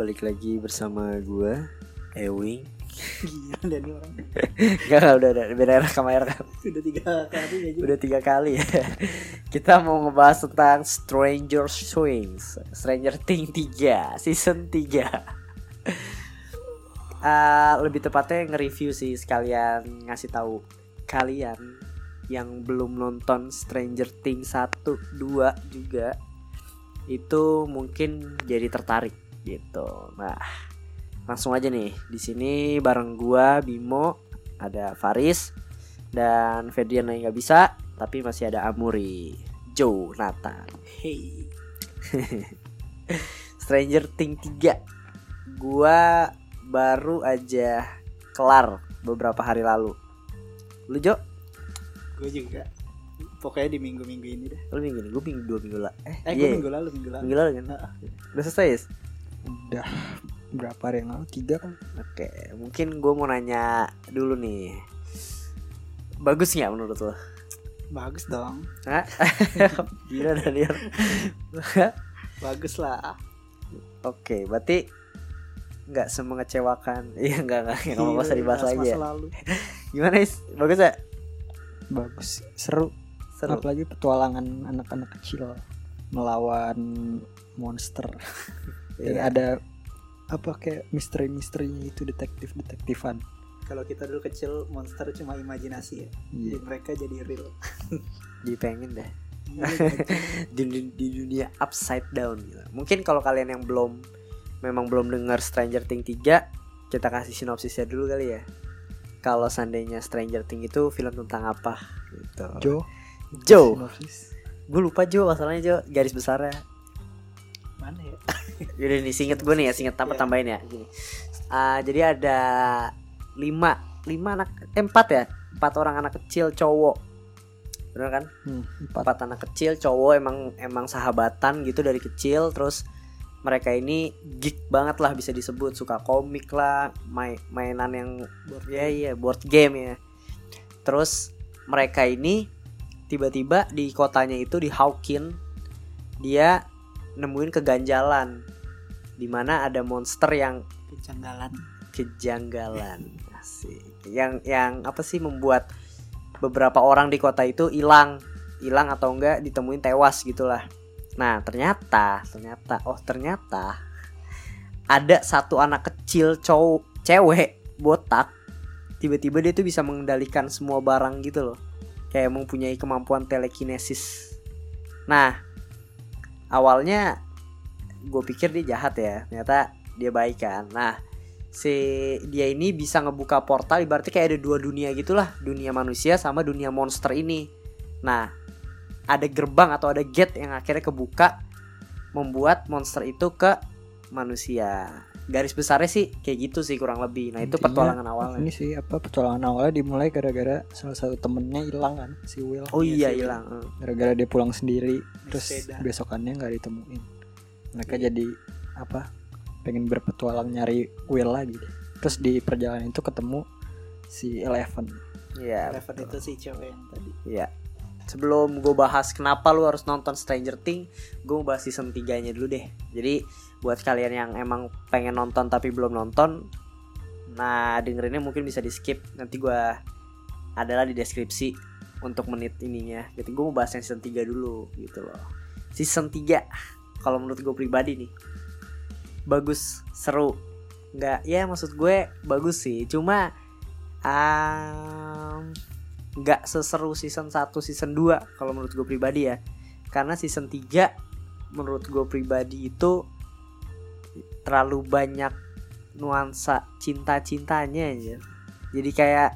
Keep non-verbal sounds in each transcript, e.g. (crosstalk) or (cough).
balik lagi bersama gua Ewing. Gila dan ini orang (laughs) Gak, udah udah beda rekam rekam. udah tiga kali aja. Udah tiga kali ya. (laughs) Kita mau ngebahas tentang Stranger Things, Stranger Things 3, season 3. (laughs) Ah, lebih tepatnya nge-review sih sekalian ngasih tahu kalian yang belum nonton Stranger Things 1, 2 juga itu mungkin jadi tertarik gitu. Nah, langsung aja nih. Di sini bareng gua Bimo, ada Faris dan Fedrian yang nggak bisa, tapi masih ada Amuri, Joe, Nathan. Hey, (laughs) Stranger Things 3 Gua baru aja kelar beberapa hari lalu Lu Jo? gue juga. Pokoknya di minggu-minggu ini deh. Lu minggu ini, gue minggu dua minggu lah Eh, Eh, iya, gue minggu lalu, minggu lalu. minggu lalu kan? Heeh. Udah selesai Is? Udah berapa hari yang lalu? Tiga kan? Oke, mungkin gue mau nanya dulu nih Bagus nggak menurut lo? Bagus dong. (laughs) Gila Daniel (laughs) Bagus lah. Oke, berarti nggak semengecewakan (laughs) Iya nggak nggak nggak mau usah Iya, dibahas bahas lagi ya. Gimana Is? Bagus ya? bagus seru Seru apalagi petualangan anak-anak kecil melawan monster Iya. ya, ada apa kayak misteri-misterinya itu detektif detektifan Kalau kita dulu kecil, monster cuma imajinasi ya. Iya. Jadi mereka jadi real. (laughs) Jadi pengen deh Iya, (laughs) di, di dunia upside down gitu. Mungkin kalau kalian yang belum memang belum dengar Stranger Things 3, kita kasih sinopsisnya dulu kali ya. Kalau seandainya Stranger Things itu film tentang apa gitu. Jo Joe. sinopsis. Gue lupa Jo masalahnya Jo, garis besarnya. Ya? (laughs) Yaudah nih singet gue nih ya, singet tambah Iya. tambahin ya. Gini. Ah, jadi ada lima, lima anak, eh, empat ya, empat orang anak kecil cowok. Bener kan? Hmm, empat empat anak kecil cowok emang emang sahabatan gitu dari kecil terus mereka ini geek banget lah bisa disebut suka komik lah main mainan yang Board ya iya board game ya terus mereka ini tiba-tiba di kotanya itu di Hawkin dia nemuin keganjalan. Di mana ada monster yang Kejanggalan. kejanggalan. Asik. Yang yang apa sih membuat beberapa orang di kota itu hilang? Hilang atau enggak ditemuin tewas gitulah. Nah ternyata ternyata oh ternyata ada satu anak kecil cowok cewek botak tiba-tiba dia tuh bisa mengendalikan semua barang gitu loh. Kayak mempunyai kemampuan telekinesis. Nah awalnya gue pikir dia jahat ya ternyata dia baik kan. Nah si dia ini bisa ngebuka portal ibaratnya kayak ada dua dunia gitulah dunia manusia sama dunia monster ini. Nah ada gerbang atau ada gate yang akhirnya kebuka membuat monster itu ke manusia garis besarnya sih kayak gitu sih kurang lebih nah itu Intinya, petualangan awalnya ini sih apa petualangan awalnya dimulai gara-gara salah satu temennya hilang kan si Will oh iya Iya hilang gara-gara dia pulang sendiri terus besokannya nggak ditemuin mereka Iya. jadi apa pengen berpetualang nyari Will lagi deh. terus di perjalanan itu ketemu si Eleven iya Eleven betul. itu si cewek yang tadi. Iya. Sebelum gue bahas kenapa lu harus nonton Stranger Things, gue mau bahas season 3-nya dulu deh. Jadi buat kalian yang emang pengen nonton tapi belum nonton, nah dengerinnya mungkin bisa di skip. Nanti gue adalah di deskripsi untuk menit ininya. Jadi gue mau bahas yang season 3 dulu gitu loh. Season 3 kalau menurut gue pribadi nih bagus, seru. Nggak ya maksud gue bagus sih. Cuma um, nggak seseru season 1 season 2 kalau menurut gue pribadi ya karena season 3 menurut gue pribadi itu terlalu banyak nuansa cinta-cintanya aja jadi kayak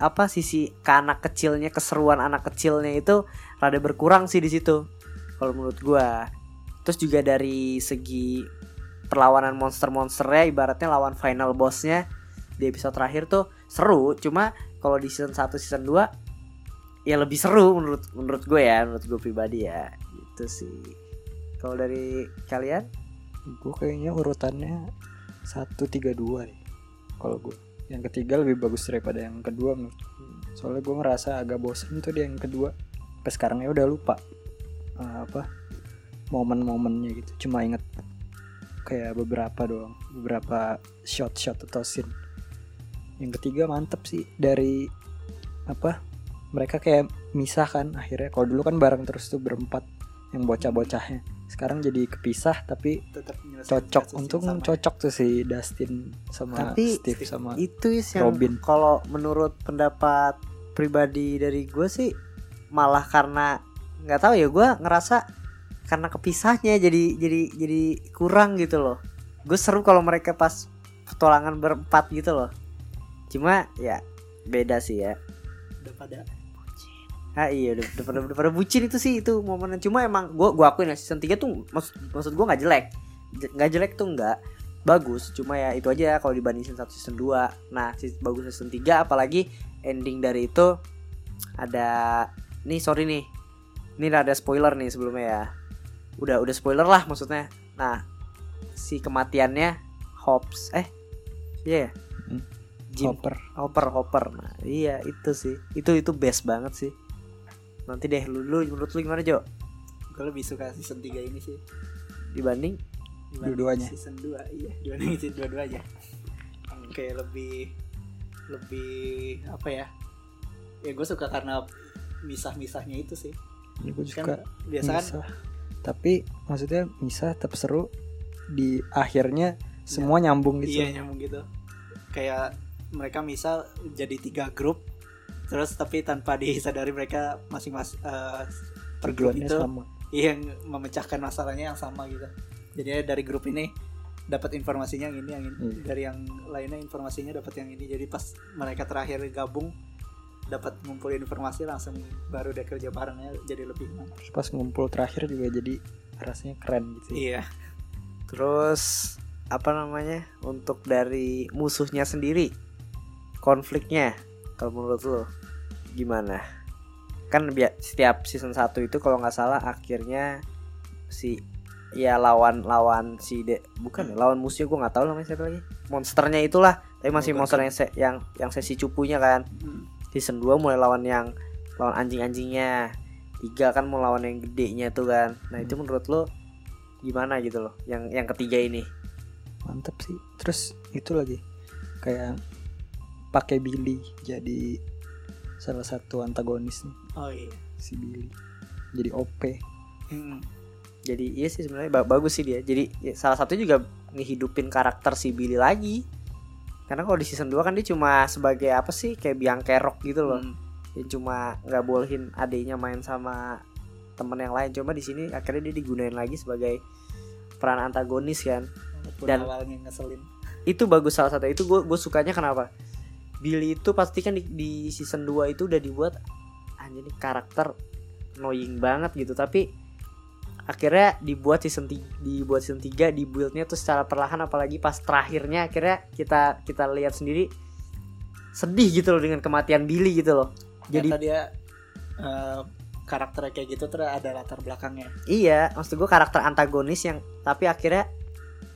apa sisi ke anak kecilnya keseruan anak kecilnya itu rada berkurang sih di situ kalau menurut gue terus juga dari segi perlawanan monster-monsternya ibaratnya lawan final bossnya di episode terakhir tuh seru cuma kalau di season 1 season 2 ya lebih seru menurut menurut gue ya menurut gue pribadi ya. Gitu sih. Kalau dari kalian gue kayaknya urutannya satu tiga dua nih kalau gue yang ketiga lebih bagus daripada yang kedua menurut soalnya gue ngerasa agak bosen tuh di yang kedua. Sampai sekarang ya udah lupa eh, apa momen-momennya gitu. Cuma inget kayak beberapa doang beberapa shot-shot atau scene. Yang ketiga mantep sih dari apa mereka kayak misah kan akhirnya. Kalau dulu kan bareng terus tuh berempat yang bocah-bocahnya sekarang jadi kepisah tapi tetap cocok untung sama. cocok tuh si Dustin sama Tapi Steve sama itu is yang Robin. kalau menurut pendapat pribadi dari gue sih malah karena nggak tahu ya gue ngerasa karena kepisahnya jadi jadi jadi kurang gitu loh gue seru kalau mereka pas petualangan berempat gitu loh cuma ya beda sih ya udah pada Ah iya udah, udah, pada, udah pada bucin itu sih itu momennya cuma emang gua gua akuin ya season 3 tuh maksud maksud gua nggak jelek. Je- nggak jelek tuh nggak bagus cuma ya itu aja kalau dibanding season 1 season 2. Nah, bagus season 3 apalagi ending dari itu ada nih sorry nih. Ini ada spoiler nih sebelumnya ya. Udah udah spoiler lah maksudnya. Nah, si kematiannya Hobbs eh iya ya? Hmm. Jim Hopper Hopper Hopper nah iya itu sih itu itu best banget sih nanti deh lu, lu menurut lu gimana Jo? Gue lebih suka season 3 ini sih. Dibanding? Dibanding Dua-duanya. season 2 iya. Dibanding season dua aja kayak lebih lebih apa ya? Ya gue suka karena misah-misahnya itu sih. Ini gue kan juga biasa kan? tapi maksudnya misah tetap seru di akhirnya semua nyambung gitu. Iya nyambung gitu. Kayak mereka misal jadi tiga grup terus tapi tanpa disadari mereka masing-masing eh, per grup itu sama. yang memecahkan masalahnya yang sama gitu. Jadi dari grup ini dapat informasinya yang ini yang ini. Iya. dari yang lainnya informasinya dapat yang ini. Jadi pas mereka terakhir gabung dapat ngumpulin informasi langsung baru deh kerja barengnya jadi lebih enak. Terus pas ngumpul terakhir juga jadi rasanya keren gitu. Iya. Terus apa namanya untuk dari musuhnya sendiri konfliknya kalau menurut lu gimana? Kan setiap season 1 itu kalau nggak salah akhirnya si ya lawan lawan si de bukan ya lawan musuhnya gue nggak tahu namanya siapa lagi. Monsternya itulah tapi masih monster yang se- yang yang sesi cupunya kan. Season 2 mulai lawan yang lawan anjing-anjingnya. Tiga kan mau lawan yang gedenya tuh kan. Nah itu menurut lo gimana gitu loh yang yang ketiga ini? Mantep sih. Terus itu lagi kayak pakai Billy jadi salah satu antagonis nih. Oh iya. Si Billy. Jadi OP Hmm. jadi iya sih sebenarnya ba- bagus sih dia. Jadi ya, salah satu juga ngehidupin karakter si Billy lagi. Karena kalau di season 2 kan dia cuma sebagai apa sih kayak biang kerok gitu loh. Hmm. yang cuma nggak bolehin adiknya main sama temen yang lain. Cuma di sini akhirnya dia digunain lagi sebagai peran antagonis kan. Walaupun Dan- awalnya ngeselin. itu bagus salah satu. Itu gue gue sukanya kenapa Billy itu pasti kan di, di season 2 itu udah dibuat anjir nih karakter annoying banget gitu. Tapi akhirnya dibuat season 3 dibuat season 3 dibuildnya tuh secara perlahan apalagi pas terakhirnya akhirnya kita kita lihat sendiri sedih gitu loh dengan kematian Billy gitu loh. Jadi dia eh, karakternya kayak gitu terus ada latar belakangnya. Iya maksud gue karakter antagonis yang tapi akhirnya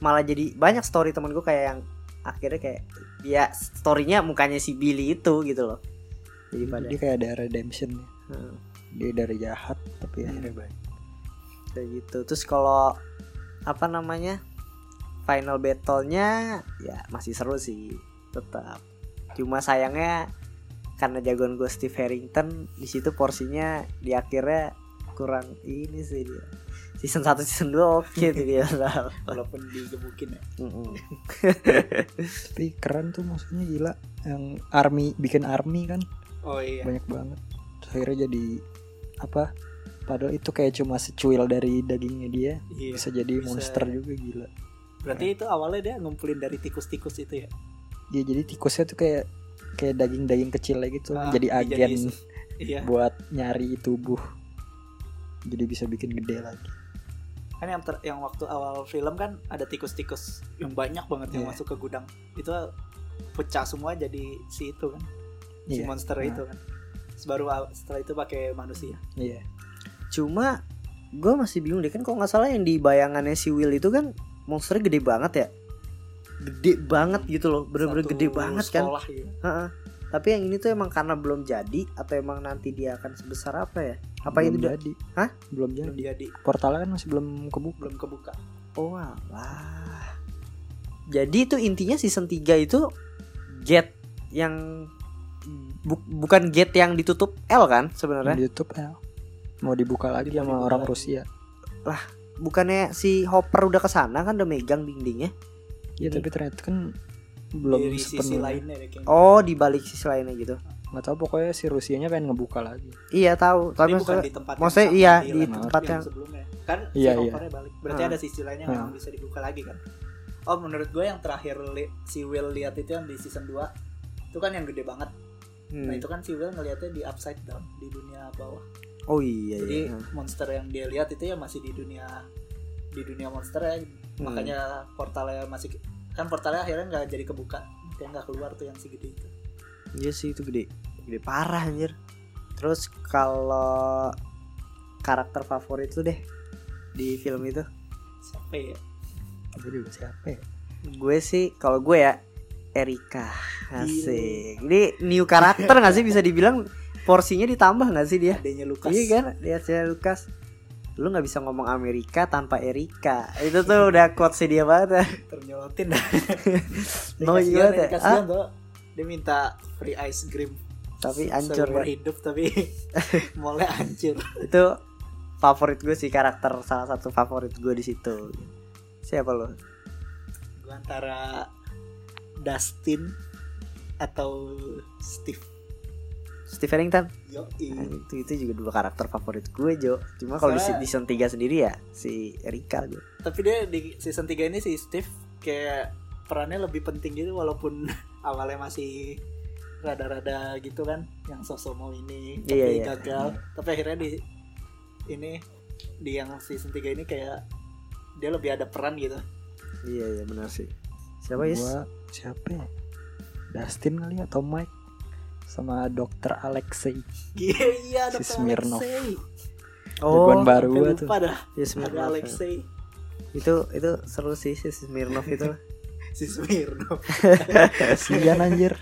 malah jadi banyak story temen gue kayak yang akhirnya kayak ya storynya mukanya si Billy itu gitu loh. Jadi pada dia kayak ada redemption. Hmm, dia dari jahat tapi Hmm. akhirnya baik. Kayak gitu. Terus kalau apa namanya final battle-nya ya masih seru sih tetap. Cuma sayangnya karena jagoan gue Steve Harrington di situ porsinya di akhirnya kurang ini sih dia season 1 season 2 oke tuh dia. (laughs) Walaupun digebukin ya. (laughs) Tapi keren tuh maksudnya gila. Yang army bikin army kan oh iya. banyak banget. Terus akhirnya jadi apa padahal itu kayak cuma secuil dari dagingnya dia. Iya bisa jadi bisa. monster juga gila. Berarti itu awalnya dia ngumpulin dari tikus-tikus itu ya? Dia jadi tikusnya tuh kayak kayak daging-daging kecil gitu. Ah, jadi agen iya. buat nyari tubuh. Jadi bisa bikin gede lagi kan yang ter- yang waktu awal film kan ada tikus-tikus yang banyak banget yang Iya. masuk ke gudang itu pecah semua jadi si itu kan si Iya. monster Nah. itu kan baru setelah itu pakai manusia Iya. Cuma gue masih bingung deh kan kalau nggak salah yang di bayangannya si Will itu kan monsternya gede banget ya. Gede banget gitu loh, bener-bener Satu gede banget kan. gitu. Heeh. Tapi yang ini tuh emang karena belum jadi atau emang nanti dia akan sebesar apa ya? Apa belum itu jadi Hah? belum belum jadi jadi portalnya kan masih belum kebuka belum kebuka Oh alah. Jadi itu intinya season 3 itu gate yang bu- bukan gate yang ditutup L kan sebenarnya? di YouTube ya mau dibuka lagi Mau sama dibuka orang lagi. Rusia Bukannya si Hopper udah ke sana kan udah megang dindingnya? ya tapi ternyata kan belum dari sisi sepenuhnya lainnya Oh, di balik sisi lainnya gitu. Nggak tahu pokoknya si Rusianya pengen ngebuka lagi Iya tahu, Tapi tapi bukan maksudnya di tempat yang maksudnya iya, yang di tempat tapi yang- sebelumnya kan Iya, si iya. Balik berarti Hmm. ada sisi lainnya yang Hmm. memang bisa dibuka lagi kan oh menurut gue yang terakhir li- si Will lihat itu yang di season 2 itu kan yang gede banget Hmm. nah itu kan si Will ngelihatnya di upside down di dunia bawah Oh iya jadi iya. monster yang dia lihat itu ya masih di dunia di dunia monster ya Hmm. makanya portalnya masih kan portalnya akhirnya nggak jadi kebuka dia nggak keluar tuh yang si gede itu Iya sih itu gede. Gede parah anjir. Terus kalau karakter favorit lu deh di film itu? siapa ya gue juga siapa ya Gue sih kalau gue ya Erika. Asik. Ini new karakter gak sih bisa dibilang porsinya ditambah gak sih dia? adanya Lukas Iya kan? Lihat saya Lukas. Lu nggak bisa ngomong Amerika tanpa Erika. Itu tuh udah quotes dia banget. (laughs) ya. ternyolotin No, iya deh. Dia minta free ice cream Tapi hancur ya. hidup tapi (laughs) mulai hancur Itu favorit gue sih karakter salah satu favorit gue di situ. Siapa lo? gue antara Dustin atau Steve Steve Harrington. yo Nah, itu itu juga dua karakter favorit gue Jo. Cuma kalau di season 3 sendiri ya si Erika gue. tapi dia di season 3 ini si Steve kayak perannya lebih penting gitu walaupun awalnya masih rada-rada gitu kan yang sosok mau ini tapi Iya, iya. gagal tapi akhirnya di ini di yang season 3 ini kayak dia lebih ada peran gitu Iya iya benar sih. Siapa Is? Gua siapa ya? Dustin kali ya, atau Mike sama dokter Alexei iya iya Si Dr. Smirnov. Alexei jagoan baru gua tuh lupa dah Ya, ada. Alexei Itu itu seru sih si Smirnov itu. Si Smirnov (laughs) kasihan anjir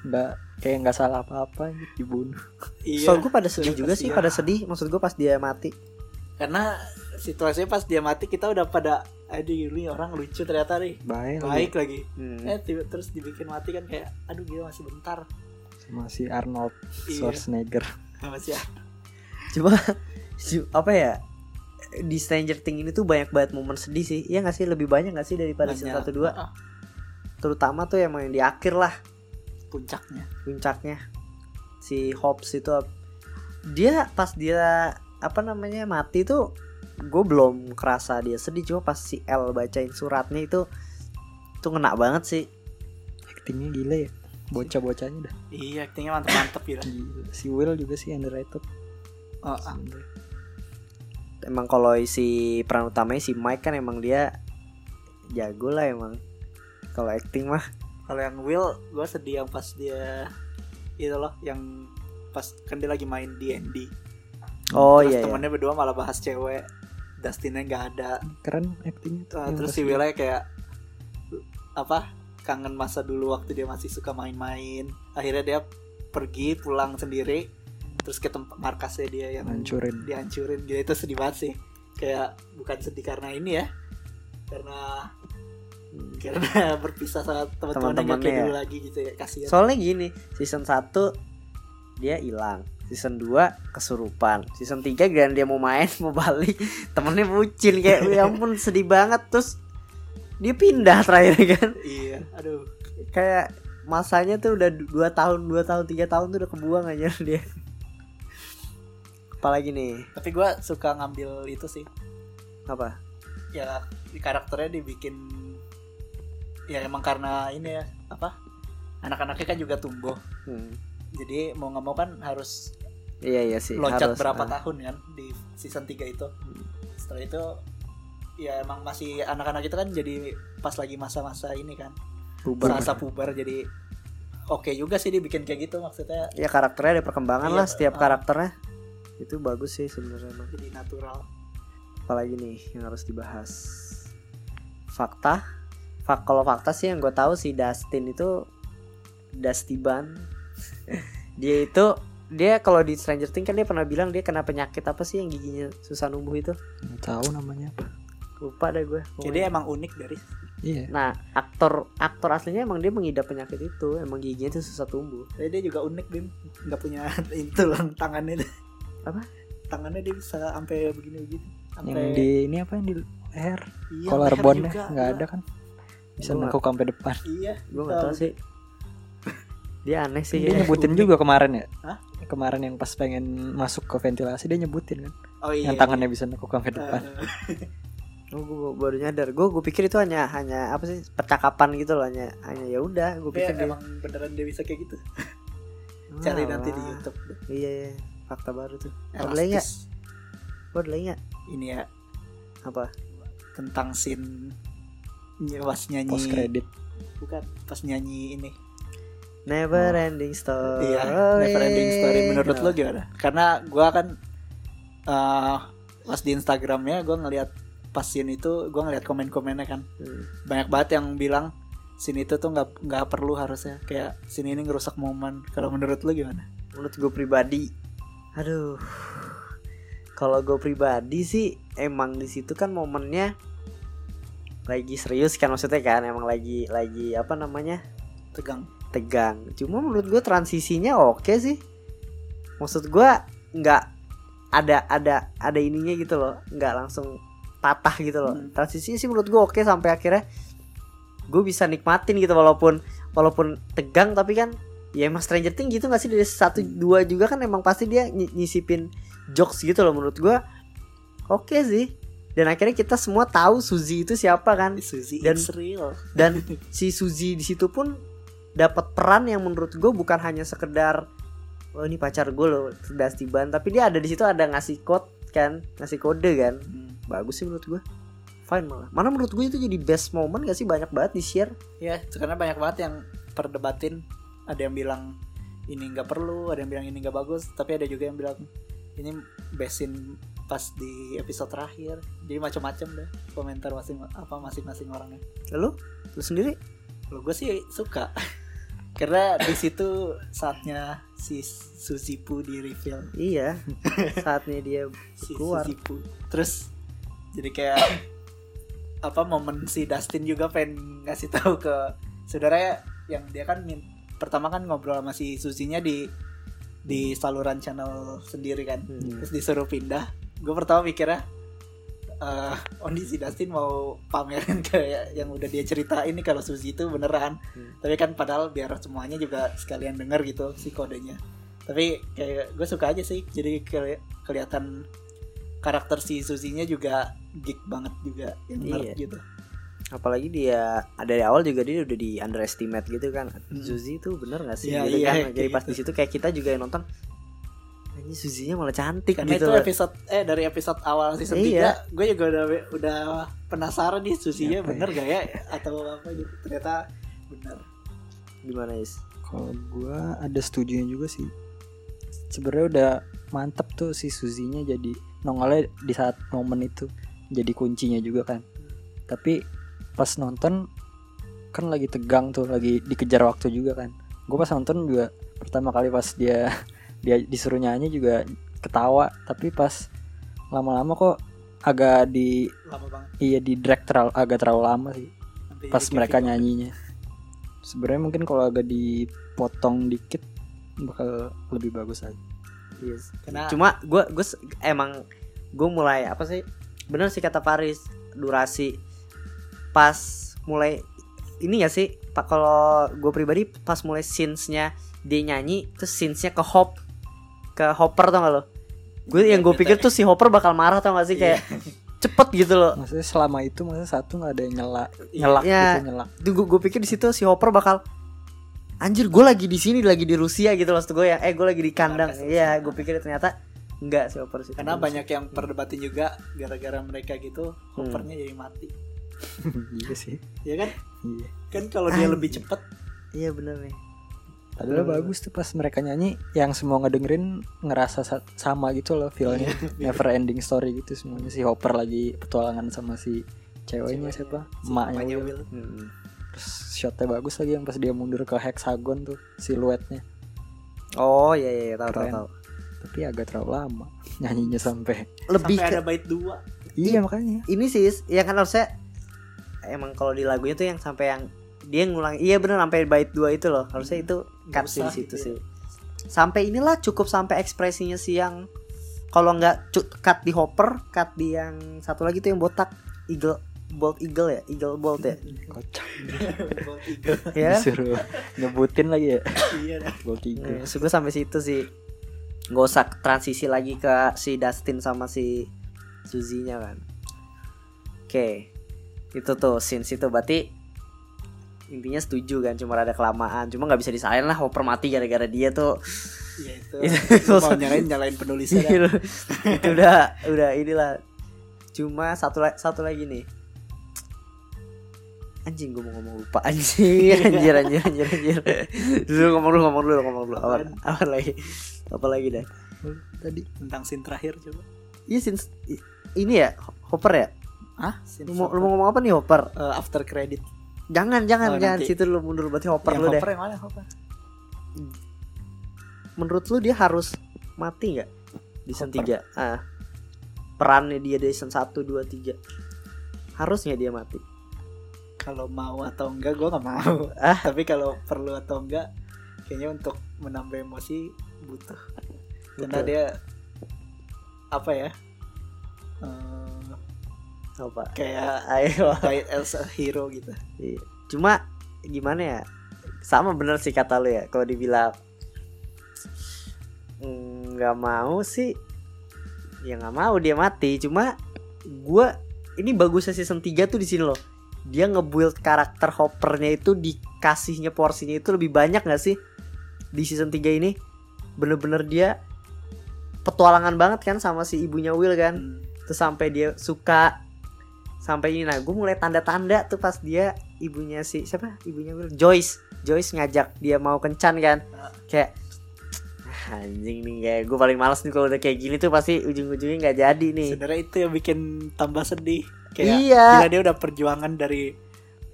nggak kayak nggak salah apa-apa dibunuh iya So gue pada sedih juga sih, pada sedih. Maksud gue pas dia mati. karena situasinya pas dia mati kita udah pada aduh ini orang lucu ternyata nih baik baik lagi Hmm. eh tiba terus dibikin mati kan kayak aduh dia masih bentar sama si Arnold Iya. Schwarzenegger masih Cuma cu- apa ya? Di Stranger Things ini tuh banyak banget momen sedih sih. Iya gak sih? Lebih banyak gak sih daripada season 1 2? Ah, Terutama tuh emang yang di akhir lah. Puncaknya. Puncaknya. Si Hobbs itu dia pas dia apa namanya mati tuh gue belum kerasa dia sedih. Cuma pas si L bacain suratnya itu tuh ngena banget sih. Aktingnya gila ya. Bocah-bocahnya dah. Iya aktingnya mantep mantep gitu Gila. si Will juga sih underrated. Oh, ah. Emang kalau si peran utamanya si Mike kan emang dia jago lah emang. Kalau acting mah. Kalau yang Will gue sedih yang pas dia itu loh yang pas kan dia lagi main D&D oh terus iya, iya. temennya berdua malah bahas cewek. Dustinnya nggak ada. Keren actingnya tuh. Uh, yang terus si Willnya kayak apa kangen masa dulu waktu dia masih suka main-main. Akhirnya dia pergi pulang sendiri terus ke tempat markasnya dia yang Hancurin. dihancurin. Gitu itu sedih banget sih. Kayak bukan sedih karena ini ya karena karena (laughs) berpisah sama teman-temannya nggak kayak Teman-temannya dulu ya. lagi gitu ya kasihan. Soalnya gini season 1 dia hilang season 2 kesurupan season 3 gan dia mau main (laughs) mau balik temennya bucin kayak ya ampun sedih banget. Terus dia pindah terakhir kan? Iya aduh. Kayak masanya tuh udah 2 tahun 2 tahun 3 tahun tuh udah kebuang aja dia apalagi nih tapi gue suka ngambil itu sih apa ya di karakternya dibikin ya emang karena ini ya apa anak-anaknya kan juga tumbuh Hmm. jadi mau nggak mau kan harus iya iya sih loncat harus, berapa ah. tahun kan di season 3 itu setelah itu ya emang masih anak-anak itu kan jadi pas lagi masa-masa ini kan Bubar. masa puber jadi oke juga sih dia bikin kayak gitu maksudnya Ya karakternya ada perkembangan Iya, lah setiap ah. karakternya. Itu bagus sih sebenarnya emang. jadi natural Apalagi nih yang harus dibahas. Fakta. Fak kalau fakta sih yang gue tahu si Dustin itu Dusty Ban. (laughs) dia itu dia kalau di Stranger Things kan dia pernah bilang dia kena penyakit apa sih yang giginya susah numbuh itu? Nggak tahu namanya apa Lupa deh gue. jadi emang unik dari iya Nah, aktor aktor aslinya emang dia mengidap penyakit itu, emang giginya itu susah tumbuh. Tapi dia juga unik bim nggak punya (laughs) itu lang tangannya Apa? tangannya dia bisa sampai begini begini yang sampai di ini apa yang di leher iya, collarbone leher juga, nggak iya. ada kan bisa Gua nekuk sampai depan iya Gue gak tahu sih. Dia aneh sih. dia kayaknya. nyebutin juga kemarin ya Hah? kemarin yang pas pengen masuk ke ventilasi dia nyebutin kan oh iya yang tangannya bisa nekuk sampai Eh, depan Oh, gue baru nyadar. Gue gue pikir itu hanya hanya apa sih percakapan gitu loh, hanya hanya ya udah. Gue tapi pikir dia. emang beneran dia bisa kayak gitu (laughs) cari nanti di YouTube Iya, iya. Fakta baru tuh. Nggak? Elastis. Gue ada lagi nggak? ini ya Apa? tentang scene ny- pas nyanyi post kredit bukan pas nyanyi ini Never ending story. iya never ending story menurut Oh, lo gimana karena gua kan eh pas di Instagramnya gua ngeliat pas scene itu gua ngeliat komen-komennya kan Hmm. banyak banget yang bilang scene itu tuh nggak nggak perlu harusnya kayak scene ini ngerusak momen kalau menurut lo gimana Menurut gue pribadi, aduh. Kalau gue pribadi sih emang di situ kan momennya lagi serius kan maksudnya kan emang lagi lagi apa namanya tegang tegang. Cuma menurut gue transisinya oke sih. Maksud gue nggak ada ada ada ininya gitu loh, nggak langsung patah gitu loh. Hmm. Transisinya sih menurut gue oke sampai akhirnya gue bisa nikmatin gitu walaupun walaupun tegang tapi kan ya emang Stranger Things gitu gak sih? Dari satu dua juga kan emang pasti dia ny- nyisipin jokes gitu loh menurut gue oke sih. Dan akhirnya kita semua tahu Suzy itu siapa kan. Suzy Dan- real. dan (laughs) si Suzy di situ pun dapat peran yang menurut gue bukan hanya sekedar oh ini pacar gue loh Dusty Ban tapi dia ada di situ ada ngasih code kan ngasih kode kan. Hmm. bagus sih menurut gue fine malah. Mana menurut gue itu jadi best moment gak sih? Banyak banget di share ya karena banyak banget yang perdebatin ada yang bilang ini nggak perlu ada yang bilang ini nggak bagus tapi ada juga yang bilang ini besin pas di episode terakhir. Jadi macam-macam deh komentar masing apa masing-masing orangnya. Lalu lu sendiri? Lo gue sih suka. (laughs) Karena di situ saatnya si Suzipu di reveal. Iya. (laughs) Saatnya dia si Keluar. Suzipu. Terus jadi kayak apa momen si Dustin juga pengen ngasih tahu ke saudaranya yang dia kan min- pertama kan ngobrol sama si Susinya di di saluran channel sendiri kan Hmm. terus disuruh pindah gue pertama mikirnya eh oh ini si Dustin mau pamerin (laughs) kayak yang udah dia ceritain nih kalau Susi itu beneran Hmm. tapi kan padahal biar semuanya juga sekalian denger gitu si kodenya tapi kayak gue suka aja sih jadi keli- kelihatan karakter si Susinya juga geek banget juga yang nerd Iya. gitu apalagi dia ada dari awal juga dia udah di underestimate gitu kan Hmm. Suzy itu bener gak sih Iya, gitu iya, kan jadi pas gitu. di situ kayak kita juga yang nonton ini Suzy-nya malah cantik karena gitu itu loh. episode eh dari episode awal season Iya. 3 gue juga udah udah penasaran nih Susinya Siapa ya? bener gak ya atau apa gitu ternyata bener gimana is Kalau gua ada setujunya juga sih. Sebenarnya udah mantep tuh si Suzinya jadi nongolnya di saat momen itu jadi kuncinya juga kan. Tapi pas nonton kan lagi tegang tuh, lagi dikejar waktu juga kan. Gue pas nonton juga pertama kali pas dia (laughs) dia disuruh nyanyi juga ketawa, tapi pas lama-lama kok agak di lama banget. iya di drag terlalu agak terlalu lama sih. Sampai pas mereka nyanyinya. Sebenarnya mungkin kalau agak dipotong dikit bakal lebih bagus aja Yes. karena cuma gue gue emang gue mulai apa sih? Bener sih kata Paris durasi pas mulai ini ya sih? Pak kalau gue pribadi pas mulai scenes-nya dia nyanyi terus scenes-nya ke hop ke hopper tau gak lo? Gue yang gue pikir tuh si hopper bakal marah tau gak sih? Kayak (laughs) cepet gitu loh. Maksudnya selama itu maksudnya satu nggak ada yang nyela Iya. nyelak Iya. gitu nyelak. Gue gue pikir di situ si hopper bakal anjir gue lagi di sini lagi di Rusia gitu loh gue ya. Eh gue lagi di kandang. iya gue pikir ternyata enggak si Hopper sih. Karena banyak yang perdebatin juga gara-gara mereka gitu Hmm. Hoppernya jadi mati (laughs) iya sih. Ya kan? Iya. Kan kalau dia Anjing. lebih cepet. Iya bener nih padahal bagus tuh pas mereka nyanyi yang semua ngedengerin ngerasa sa- sama gitu loh feelnya. Iya. (laughs) never ending story gitu semuanya. Si Hopper lagi petualangan sama si ceweknya Ceweknya, siapa? Si emaknya mamanya Will. Will. Hmm. terus shotnya bagus lagi yang pas dia mundur ke hexagon tuh siluetnya. Oh iya iya iya, tahu tahu tahu. Tapi agak terlalu lama (laughs) nyanyinya sampai lebih sampai ke ada bait dua. Iya makanya. ini sih ya kan harusnya emang kalau di lagunya tuh yang sampai yang dia ngulang iya bener sampai bait dua itu loh. Harusnya itu Nggak cut sih di situ sih. sampai inilah cukup sampai ekspresinya si yang kalau nggak cu- cut di hopper cut di yang satu lagi tuh yang botak eagle bolt eagle ya eagle bolt ya. Kocak. (laughs) Ball (laughs) tiga. ya. Disuruh nyebutin lagi ya. (laughs) Iya gol tiga Nah, suka sampai situ sih. Nggak usah transisi lagi ke si Dustin sama si Suzy-nya kan. Oke itu tuh scenes itu berarti intinya setuju kan cuma ada kelamaan. Cuma nggak bisa disalahin lah Hopper mati gara-gara dia tuh. Iya itu. (laughs) Itu- mau nyalain nyalain penulisnya dah. (laughs) itu udah udah inilah. Cuma satu satu lagi nih. Anjing gue mau ngomong lupa. Anjing (laughs) anjir anjir anjir anjir. Dulu ngomong dulu ngomong dulu ngomong dulu. Apa, apa lagi? Apa lagi dah? Tadi tentang scene terakhir coba. Iya i- ini ya Hopper ya. Ah, Lu mau, lu mau ngomong apa nih Hopper? Eh, after credit. Jangan jangan Oh, jangan nanti. situ lu mundur berarti Hopper yang lu deh. Hopper yang mana Hopper? Menurut lu dia harus mati nggak di season Hopper. 3? Ah. Perannya dia di season 1 2 3. Harus nggak dia mati? Kalau mau atau enggak gua nggak mau. Ah. Tapi kalau perlu atau enggak kayaknya untuk menambah emosi butuh. Karena Betul. dia apa ya? eh, Apa? kayak Ayo. died as a hero gitu. Iya. Cuma gimana ya? Sama bener sih kata lu ya. Kalau dibilang mm, nggak mau sih, ya nggak mau dia mati. Cuma gua ini bagusnya season 3 tuh di sini loh. Dia nge-build karakter Hoppernya itu dikasihnya porsinya itu lebih banyak nggak sih di season 3 ini? Bener-bener dia petualangan banget kan sama si ibunya Will kan Hmm. terus sampai dia suka sampai ini nah gue mulai tanda-tanda tuh pas dia ibunya si siapa? Ibunya Will Joyce Joyce ngajak dia mau kencan kan. Kayak "Ah, anjing nih kayak gue paling males nih kalau udah kayak gini tuh pasti ujung-ujungnya nggak jadi nih. Sebenarnya itu yang bikin tambah sedih. Kayak iya. gila dia udah perjuangan dari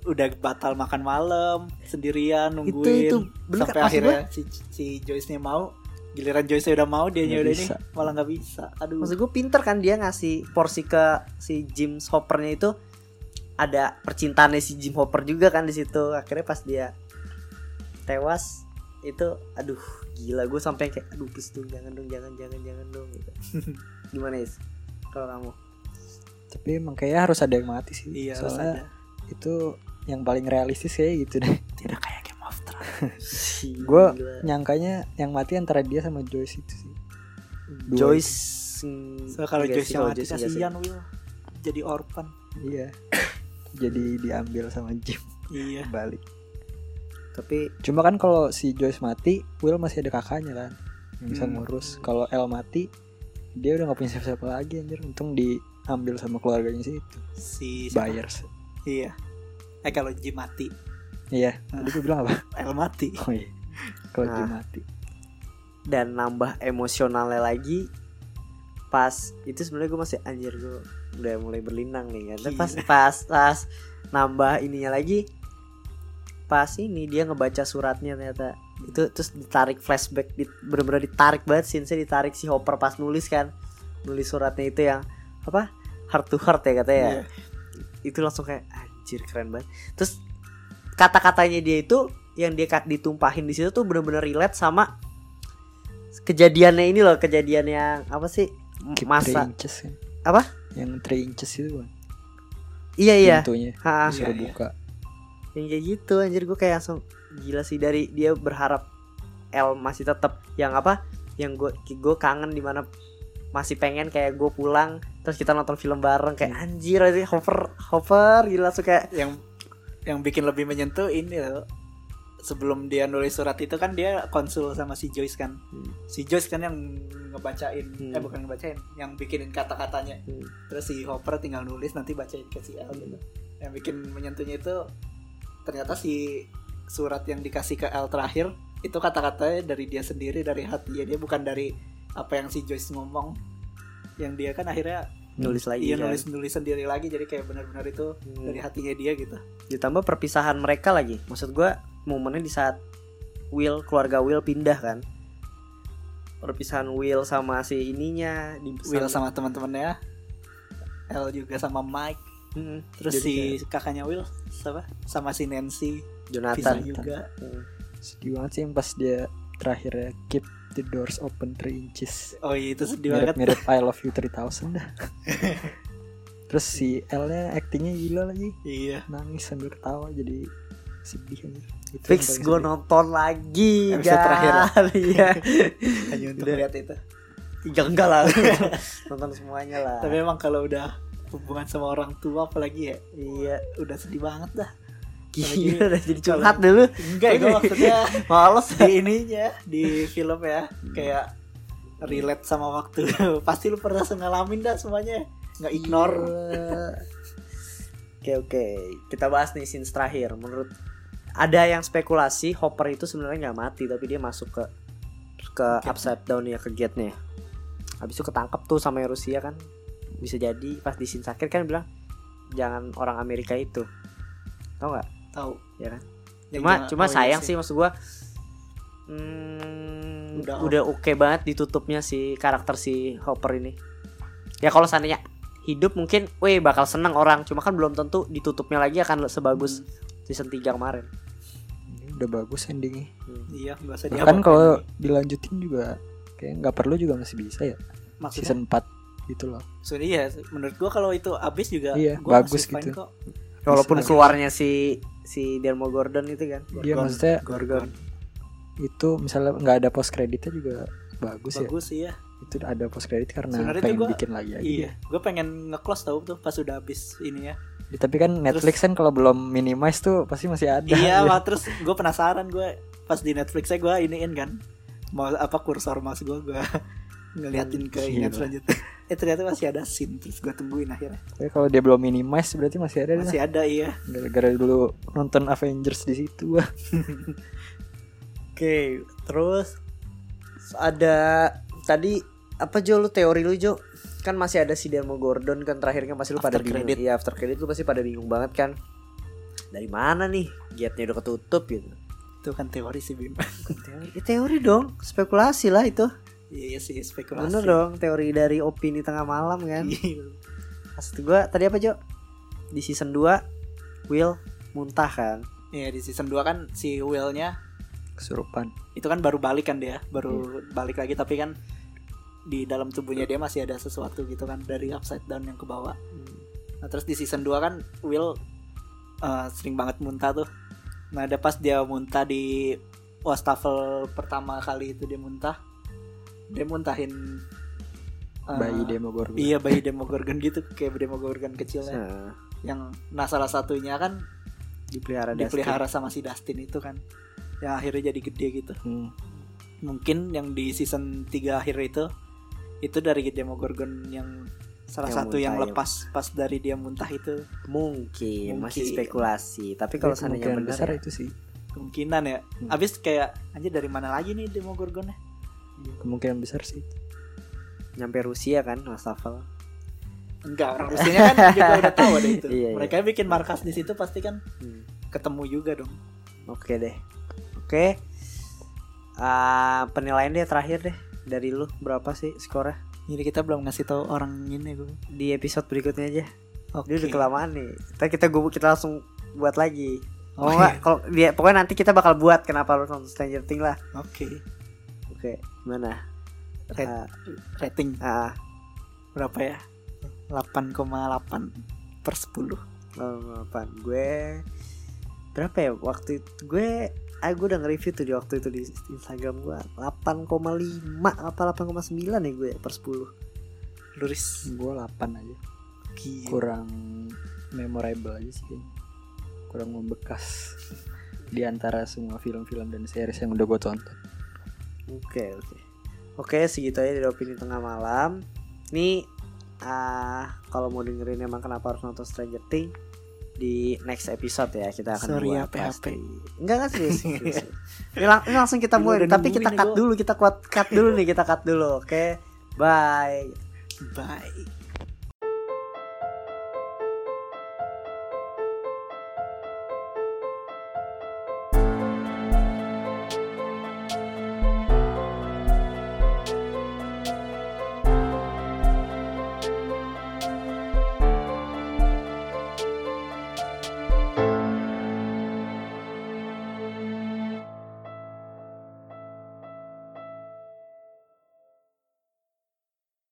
udah batal makan malam sendirian nungguin itu. Bener sampai kan, akhirnya si, si Joyce nya mau giliran Joyce udah mau dia Nggak udah bisa. nih malah nggak bisa. Aduh. Maksud gue pinter kan dia ngasih porsi ke si Jim Hoppernya itu ada percintaannya si Jim Hopper juga kan di situ. Akhirnya pas dia tewas itu aduh gila gue sampai kayak aduh please dong jangan dong jangan jangan jangan dong gitu. (laughs) Gimana is? Kalau kamu? Tapi emang kayaknya harus ada yang mati sih. Iya harus soalnya ada. itu yang paling realistis kayak gitu deh. Tidak kayak gue nyangkanya yang mati antara dia sama Joyce itu sih. Dua Joyce so kalau Joyce sih, yang kalau mati kasihan Will. Jadi orphan. Iya. (coughs) Jadi diambil sama Jim. Iya. Balik. Tapi cuma kan kalau si Joyce mati Will masih ada kakaknya kan yang bisa Hmm. ngurus. Kalau El mati dia udah gak punya siapa-siapa lagi anjir. Untung diambil sama keluarganya sih itu. Si siapa? buyers iya. Eh kalau Jim mati iya. Tadi gue bilang apa? (laughs) El mati. Oh iya. Kalau Nah. mati. dan nambah emosionalnya lagi pas itu sebenarnya gue masih anjir gue udah mulai berlinang nih kan. Tapi pas pas pas nambah ininya lagi pas ini dia ngebaca suratnya ternyata. Itu terus ditarik flashback di, bener-bener ditarik banget scene ditarik si Hopper pas nulis kan. Nulis suratnya itu yang apa? Heart to heart ya katanya. Ya Iya. itu langsung kayak anjir keren banget. Terus kata-katanya dia itu yang dia ditumpahin di situ tuh bener-bener relate sama kejadiannya ini loh kejadian yang apa sih Keep masa three inches kan Apa? yang 3 inches itu kan iya iya. Pintunya. Ha, disuruh Iya, iya. buka. Yang kayak gitu anjir gue kayak langsung gila sih dari dia berharap L masih tetap yang apa yang gue gue kangen di mana masih pengen kayak gue pulang terus kita nonton film bareng kayak anjir aja Hopper Hopper gila kayak yang yang bikin lebih menyentuh ini loh. Sebelum dia nulis surat itu kan dia konsul sama si Joyce kan. Hmm. si Joyce kan yang ngebacain Hmm. eh bukan ngebacain yang bikinin kata-katanya. Hmm. terus si Hopper tinggal nulis nanti bacain ke si L gitu. Yang bikin menyentuhnya itu ternyata si surat yang dikasih ke L terakhir itu kata-katanya dari dia sendiri dari hati. Ya dia bukan dari apa yang si Joyce ngomong. Yang dia kan akhirnya nulis lagi iya kan. nulis nulis sendiri lagi jadi kayak benar-benar itu Hmm. dari hatinya dia gitu. Ditambah perpisahan mereka lagi. Maksud gua momennya di saat Will keluarga Will pindah kan. Perpisahan Will sama si ininya di Will sama teman-temannya L juga sama Mike. Hmm, terus jadi si kakaknya Will siapa? Sama si Nancy. Kayak Jonathan juga. Hmm. sedih banget sih yang pas dia terakhir ya keep the doors open 3 inches. Oh iya itu sedih banget. Mirip-mirip I love you 3000 dah. (laughs) Terus si L nya actingnya gila lagi. Iya. Nangis sambil ketawa jadi sedih aja. Itu fix gue nonton lagi Episode terakhir ya? (laughs) iya. Hanya untuk Udah. lihat itu. Ya enggak lah. (laughs) Nonton semuanya lah. Tapi emang kalau udah hubungan sama orang tua apalagi ya iya udah sedih banget dah gila udah jadi curhat dulu enggak gue maksudnya (laughs) males di ininya di film ya kayak relate sama waktu (laughs) pasti lu pernah ngalamin dah semuanya nggak ignore (laughs) Oke oke, kita bahas nih scenes terakhir. Menurut ada yang spekulasi Hopper itu sebenarnya nggak mati tapi dia masuk ke ke upside down ya ke gate-nya. Habis itu ketangkep tuh sama Rusia kan. Bisa jadi pas di scenes akhir kan bilang jangan orang Amerika itu. Tahu nggak? Tahu Ya kan? Cuma jangan- cuma oh iya sayang sih maksud gua hmm, Udah udah, oke banget ditutupnya si karakter si Hopper ini. Ya kalau seandainya hidup mungkin, weh bakal seneng orang. Cuma kan belum tentu ditutupnya lagi akan sebagus Hmm. season 3 kemarin. Ini udah bagus endingnya iya nggak usah bahkan kalau dilanjutin juga kayak nggak perlu juga masih bisa ya maksudnya season 4 gitu loh Maksudnya iya menurut gua kalau itu abis juga Iya, gua bagus masih fine gitu. kok. Walaupun keluarnya si si Dermo Gordon itu kan. Iya maksudnya Gorgon. itu misalnya nggak ada post kreditnya juga bagus, ya. Bagus iya. Itu ada post kredit karena Sebenarnya pengen gua- bikin lagi aja. iya gue pengen nge-close tau tuh pas udah abis ini ya. Ya, tapi kan Netflix kan kalau belum minimize tuh pasti masih ada. Iya (laughs) ya. wah, terus gue penasaran gue pas di Netflixnya gue iniin kan. Mau apa kursor mouse gue gue ngeliatin ke Gila. ingat selanjutnya eh ternyata masih ada scene terus gue tungguin akhirnya Tapi kalau dia belum minimize berarti masih ada masih ada iya gara-gara dulu nonton Avengers di situ. (laughs) Oke, terus ada tadi apa Jo lu teori lu Jo? Kan masih ada si Dermo Gordon kan terakhir kan pasti lu pada After bingung. credit. Iya, after credit lu pasti pada bingung banget kan. Dari mana nih? Gate-nya udah ketutup gitu. itu kan teori sih Bim Teori, ya teori dong, spekulasi lah itu. Iya iya sih spekulasi Bener dong, teori dari opini tengah malam kan. Iya. Maksud gua tadi apa Jo? Di season 2 Will muntah kan. Iya di season 2 kan si Will-nya kesurupan itu kan baru balik kan dia baru balik lagi tapi kan di dalam tubuhnya dia masih ada sesuatu gitu kan dari upside down yang ke bawah nah terus di season 2 kan Will eh, sering banget muntah tuh nah ada pas dia muntah di wastafel pertama kali itu dia muntah dia muntahin eh, bayi Demogorgon iya bayi Demogorgon gitu kayak Demogorgon kecilnya Nah, yang nah salah satunya kan dipelihara Dustin. dipelihara sama si Dustin itu kan yang akhirnya jadi gede gitu Hmm. mungkin yang di season 3 akhir itu itu dari Demogorgon yang salah Yang satu yang muntah, ya. lepas pas dari dia muntah itu Mungkin, masih Mungkin. spekulasi. Tapi kalau seandainya benar besar ya, itu sih kemungkinan ya Hmm. abis kayak anjir dari mana lagi nih Demogorgonnya kemungkinan besar sih nyampe Rusia kan Wastafel. enggak orang Rusianya kan juga (laughs) udah tahu ada itu Iya, iya. mereka bikin markas di situ pasti kan Hmm. ketemu juga dong Oke deh. Oke. Ah, penilaian dia terakhir deh dari lu berapa sih skornya jadi kita belum ngasih tahu orang ini gue di episode berikutnya aja. oke Dia udah kelamaan nih. Kita kita gua kita langsung buat lagi. Oh, Oh, enggak, iya. kalau dia pokoknya nanti kita bakal buat kenapa lu nonton Stranger Things lah. oke Oke, gimana? Red- Ah, rating. ah, berapa ya? 8,8 per 10 oh, apaan? Gue berapa ya? Waktu itu gue ah gue udah nge-review tuh di waktu itu di Instagram gue. 8,5 apa 8,9 ya gue per 10 luris. Gue 8 aja. Gila. kurang memorable aja sih kurang membekas. (laughs) Di antara semua film-film dan series yang udah gue tonton. Oke oke Oke segitu aja dari opini tengah malam Nih ah kalau mau dengerin emang kenapa harus nonton Stranger Things di next episode ya kita akan Sorry buat PHP. pasti. Enggak kan serius. serius. (laughs) ini, lang- ini langsung kita Ini mulai tapi kita cut gua. dulu kita kuat cut dulu nih kita cut dulu oke bye Bye.